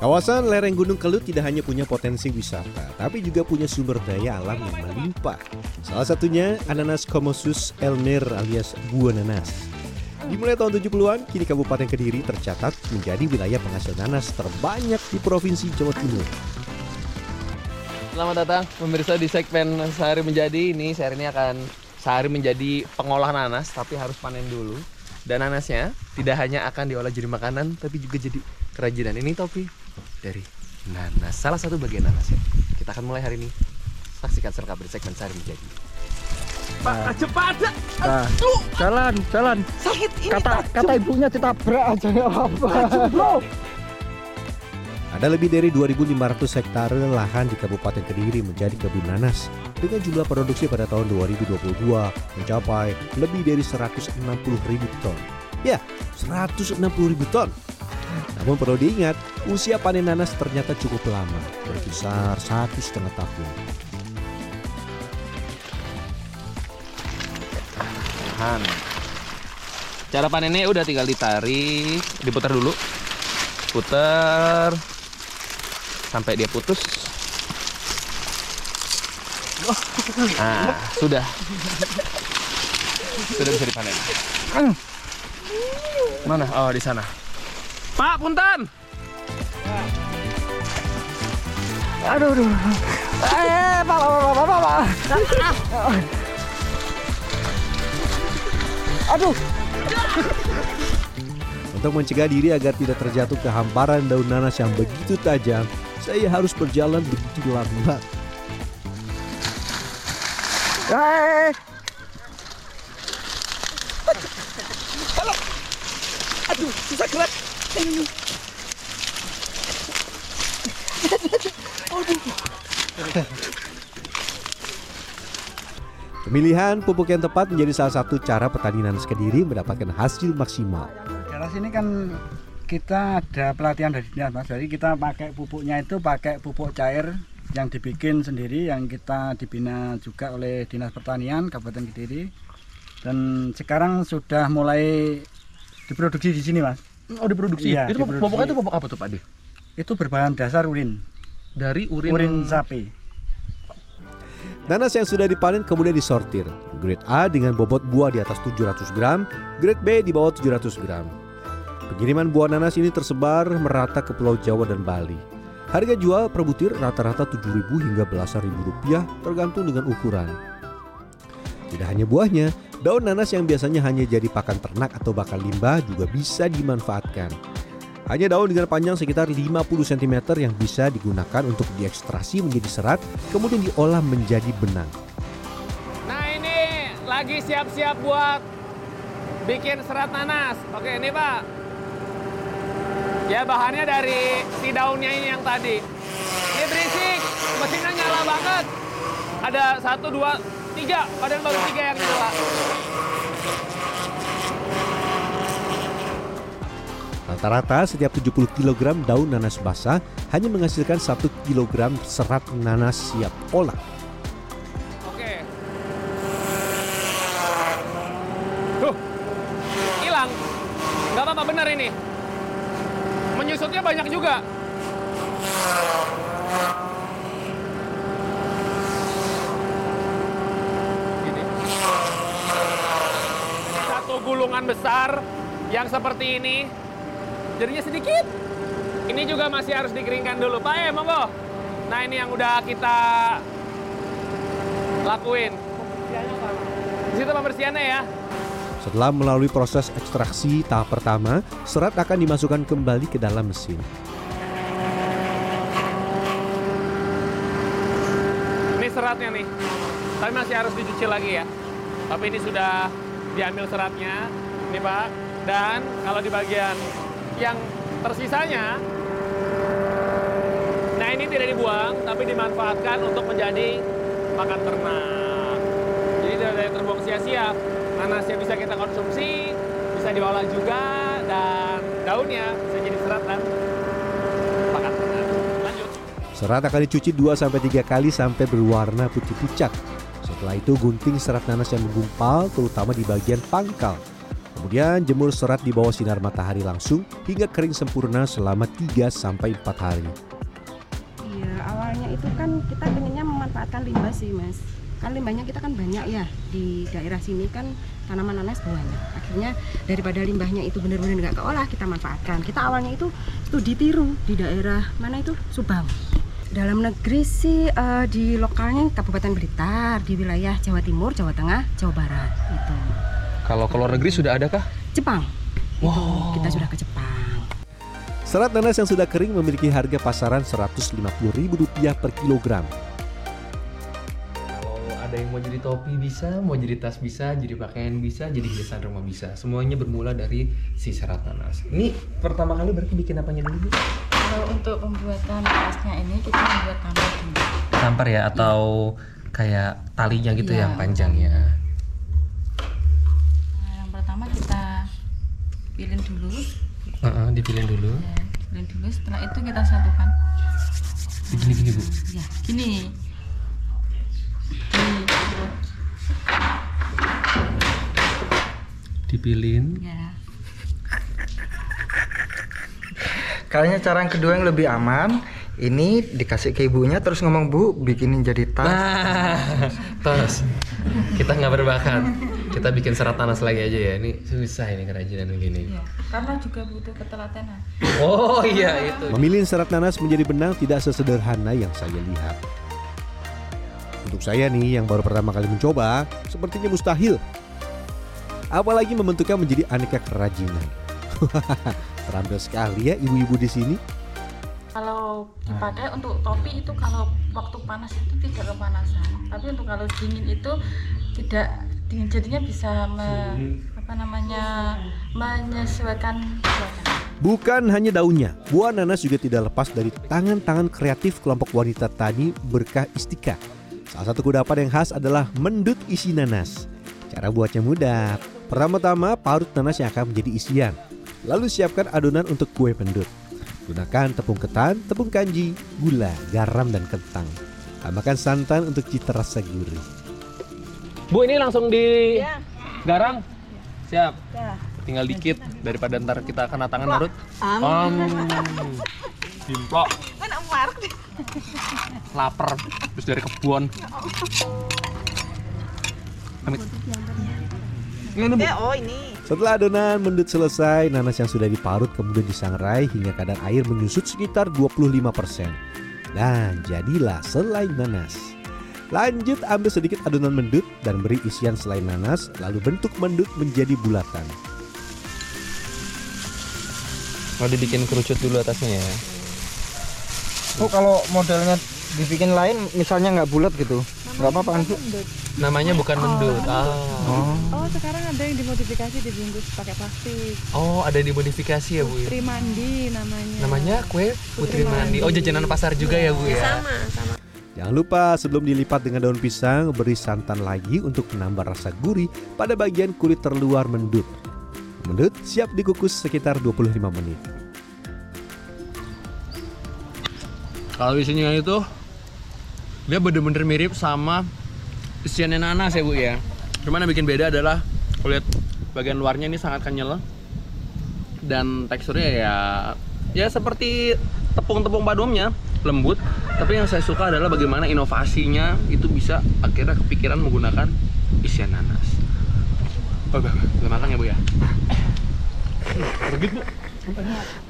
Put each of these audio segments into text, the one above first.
Kawasan lereng Gunung Kelut tidak hanya punya potensi wisata, tapi juga punya sumber daya alam yang melimpah. Salah satunya ananas Comosus elmer alias buah nanas. Dimulai tahun 70-an, kini Kabupaten Kediri tercatat menjadi wilayah penghasil nanas terbanyak di Provinsi Jawa Timur. Selamat datang pemirsa di segmen sehari menjadi. Ini saya hari ini akan sehari menjadi pengolah nanas tapi harus panen dulu. Dan nanasnya tidak hanya akan diolah jadi makanan tapi juga jadi kerajinan. Ini topi dari nanas salah satu bagian nanasnya. Kita akan mulai hari ini. Saksikan selengkap di segmen sehari menjadi Pak, cepat ada. Nah, jalan, jalan. Sakit ini. Kata kata ibunya ditabrak aja ya apa. Ada lebih dari 2.500 hektare lahan di Kabupaten Kediri menjadi kebun nanas dengan jumlah produksi pada tahun 2022 mencapai lebih dari 160 ribu ton. Ya, 160 ribu ton. Namun perlu diingat, usia panen nanas ternyata cukup lama, berkisar satu setengah tahun. Tahan. Cara panennya udah tinggal ditarik diputar dulu. Putar. Sampai dia putus. Nah sudah. Sudah bisa dipanen. Mana? Oh di sana. Pak punten! Aduh, aduh. Eh, pak, pak, pak, pak, pak. Aduh, Untuk mencegah diri agar tidak terjatuh ke hamparan daun nanas yang begitu tajam, saya harus berjalan begitu lambat. eh. Aduh, susah gerak. Pemilihan pupuk yang tepat menjadi salah satu cara petani nanas Kediri mendapatkan hasil maksimal. Daerah sini kan kita ada pelatihan dari dinas mas. Jadi kita pakai pupuknya itu pakai pupuk cair yang dibikin sendiri yang kita dibina juga oleh dinas pertanian Kabupaten Kediri. Dan sekarang sudah mulai diproduksi di sini mas. oh diproduksi Iya, itu diproduksi. pupuknya itu pupuk apa tuh pak De? Itu berbahan dasar urin, dari urin, urin sapi. Nanas yang sudah dipanen kemudian disortir. Grade A dengan bobot buah di atas 700 gram, grade B di bawah 700 gram. Pengiriman buah nanas ini tersebar merata ke Pulau Jawa dan Bali. Harga jual per butir rata-rata 7.000 hingga belasan ribu rupiah tergantung dengan ukuran. Tidak hanya buahnya, daun nanas yang biasanya hanya jadi pakan ternak atau bakal limbah juga bisa dimanfaatkan. Hanya daun dengan panjang sekitar 50 cm yang bisa digunakan untuk diekstrasi menjadi serat, kemudian diolah menjadi benang. Nah ini lagi siap-siap buat bikin serat nanas. Oke ini pak. Ya bahannya dari si daunnya ini yang tadi. Ini berisik, mesinnya nyala banget. Ada satu, dua, tiga. Padahal baru tiga yang nyala. Rata-rata setiap 70 kg daun nanas basah hanya menghasilkan 1 kg serat nanas siap olah. Oke. Tuh, hilang. Nggak apa-apa benar ini. Menyusutnya banyak juga. Satu gulungan besar yang seperti ini jadinya sedikit. Ini juga masih harus dikeringkan dulu. Pak, eh, monggo. Nah, ini yang udah kita lakuin. Di situ pembersihannya ya. Setelah melalui proses ekstraksi tahap pertama, serat akan dimasukkan kembali ke dalam mesin. Ini seratnya nih. Tapi masih harus dicuci lagi ya. Tapi ini sudah diambil seratnya. Ini Pak. Dan kalau di bagian yang tersisanya, nah ini tidak dibuang, tapi dimanfaatkan untuk menjadi pakan ternak. Jadi yang terbuang sia-sia. Nanasnya bisa kita konsumsi, bisa diolah juga dan daunnya bisa jadi serat dan makan. Lanjut. Serat akan dicuci 2-3 kali sampai berwarna putih pucat. Setelah itu gunting serat nanas yang menggumpal terutama di bagian pangkal. Kemudian jemur serat di bawah sinar matahari langsung hingga kering sempurna selama 3-4 hari. Iya, awalnya itu kan kita pengennya memanfaatkan limbah sih, Mas. Kan limbahnya kita kan banyak ya di daerah sini kan tanaman nanas banyak. Akhirnya daripada limbahnya itu benar-benar nggak keolah, kita manfaatkan. Kita awalnya itu studi tiru di daerah mana itu Subang. Dalam negeri sih eh, di lokalnya Kabupaten Blitar, di wilayah Jawa Timur, Jawa Tengah, Jawa Barat itu. Kalau ke luar negeri sudah adakah? Jepang. Itu kita sudah ke Jepang. Serat nanas yang sudah kering memiliki harga pasaran Rp150.000 per kilogram. Kalau ada yang mau jadi topi bisa, mau jadi tas bisa, jadi pakaian bisa, jadi hiasan rumah bisa. Semuanya bermula dari si serat nanas. Ini pertama kali berarti bikin apanya dulu? Kalau untuk pembuatan tasnya ini kita membuat tampar dulu. Tampar ya atau kayak talinya gitu Iya. yang panjangnya. Pilih dulu, Heeh, dipilih dulu. ya, pilih dulu. Setelah itu kita satukan. Begini gini bu. Ya, gini. Gini, Dipilin. ya. Kayaknya cara yang kedua yang lebih aman. Ini dikasih ke ibunya terus ngomong bu bikinin jadi tas. Nah, tos. Kita nggak berbakat. Kita bikin serat nanas lagi aja ya. Ini susah ini kerajinan begini. Ya, karena juga butuh ketelatenan. Oh iya itu. Memilih serat nanas menjadi benang tidak sesederhana yang saya lihat. Untuk saya nih yang baru pertama kali mencoba, sepertinya mustahil. Apalagi membentuknya menjadi aneka kerajinan. Terampil sekali ya ibu-ibu di sini. Kalau dipakai untuk topi itu kalau waktu panas itu tidak kepanasan. Tapi untuk kalau dingin itu tidak dingin jadinya bisa me- apa namanya menyesuaikan cuaca. Bukan hanya daunnya, buah nanas juga tidak lepas dari tangan-tangan kreatif kelompok wanita tani berkah istika. Salah satu kudapan yang khas adalah mendut isi nanas. Cara buatnya mudah. Pertama-tama parut nanas yang akan menjadi isian. Lalu siapkan adonan untuk kue pendut. Gunakan tepung ketan, tepung kanji, gula, garam, dan kentang. Tambahkan santan untuk cita rasa gurih. Bu ini langsung di Ya. garang. Siap. Ya. Tinggal dikit daripada ntar kita kena tangan Narut. Om. Dimplok. Laper terus dari kebun. Amit. Ini Bu. oh ini. Setelah adonan mendut selesai, nanas yang sudah diparut kemudian disangrai hingga kadar air menyusut sekitar 25%. Dan jadilah selai nanas. Lanjut ambil sedikit adonan mendut dan beri isian selai nanas, lalu bentuk mendut menjadi bulatan. Mau dibikin kerucut dulu atasnya ya. Bu kalau modelnya dibikin lain misalnya nggak bulat gitu. Nggak apa-apa kan bu? Namanya bukan mendut. Ah. Oh sekarang ada yang dimodifikasi dibungkus pakai plastik. Oh, ada dimodifikasi ya, Bu ya. Putri mandi namanya. Namanya kue Putri Mandi. Oh, jajanan pasar juga ya, Bu ya. Jangan lupa sebelum dilipat dengan daun pisang, beri santan lagi untuk menambah rasa gurih pada bagian kulit terluar mendut. Mendut siap dikukus sekitar 25 menit. Kalau isinya itu dia bener-bener mirip sama isiannya nanas ya bu ya. Cuman yang bikin beda adalah kulit bagian luarnya ini sangat kenyal dan teksturnya ya ya seperti tepung-tepung pada umumnya lembut. Tapi yang saya suka adalah bagaimana inovasinya itu bisa akhirnya kepikiran menggunakan isian nanas. Oh, belum matang ya bu ya. Begitu.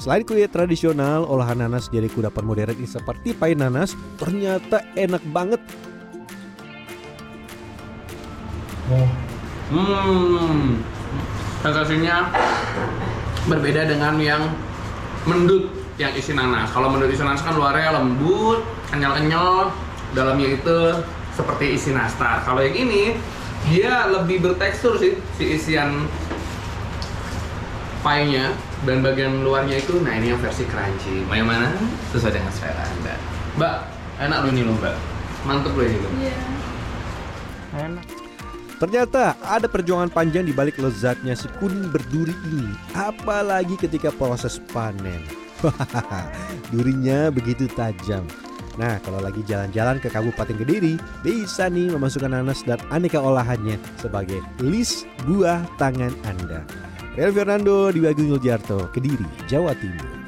Selain kue tradisional, olahan nanas jadi kudapan modern ini seperti pie nanas ternyata enak banget. Hmm, sensasinya berbeda dengan yang mendut yang isi nanas. Kalau mendut isi nanas kan luarnya lembut, kenyal-kenyal, dalamnya itu seperti isi nastar. Kalau yang ini dia lebih bertekstur sih si isian pie-nya dan bagian luarnya itu nah ini yang versi crunchy. Mau yang mana? Sesuai dengan selera Anda. Mbak, enak loh ini loh, Mbak. Mantep loh ini loh. Iya. Enak. Ternyata ada perjuangan panjang di balik lezatnya si kuning berduri ini. Apalagi ketika proses panen. Durinya begitu tajam. Nah, kalau lagi jalan-jalan ke Kabupaten Kediri, bisa nih memasukkan nanas dan aneka olahannya sebagai list buah tangan Anda. Real Fernando di Bagung Yuljarto, Kediri, Jawa Timur.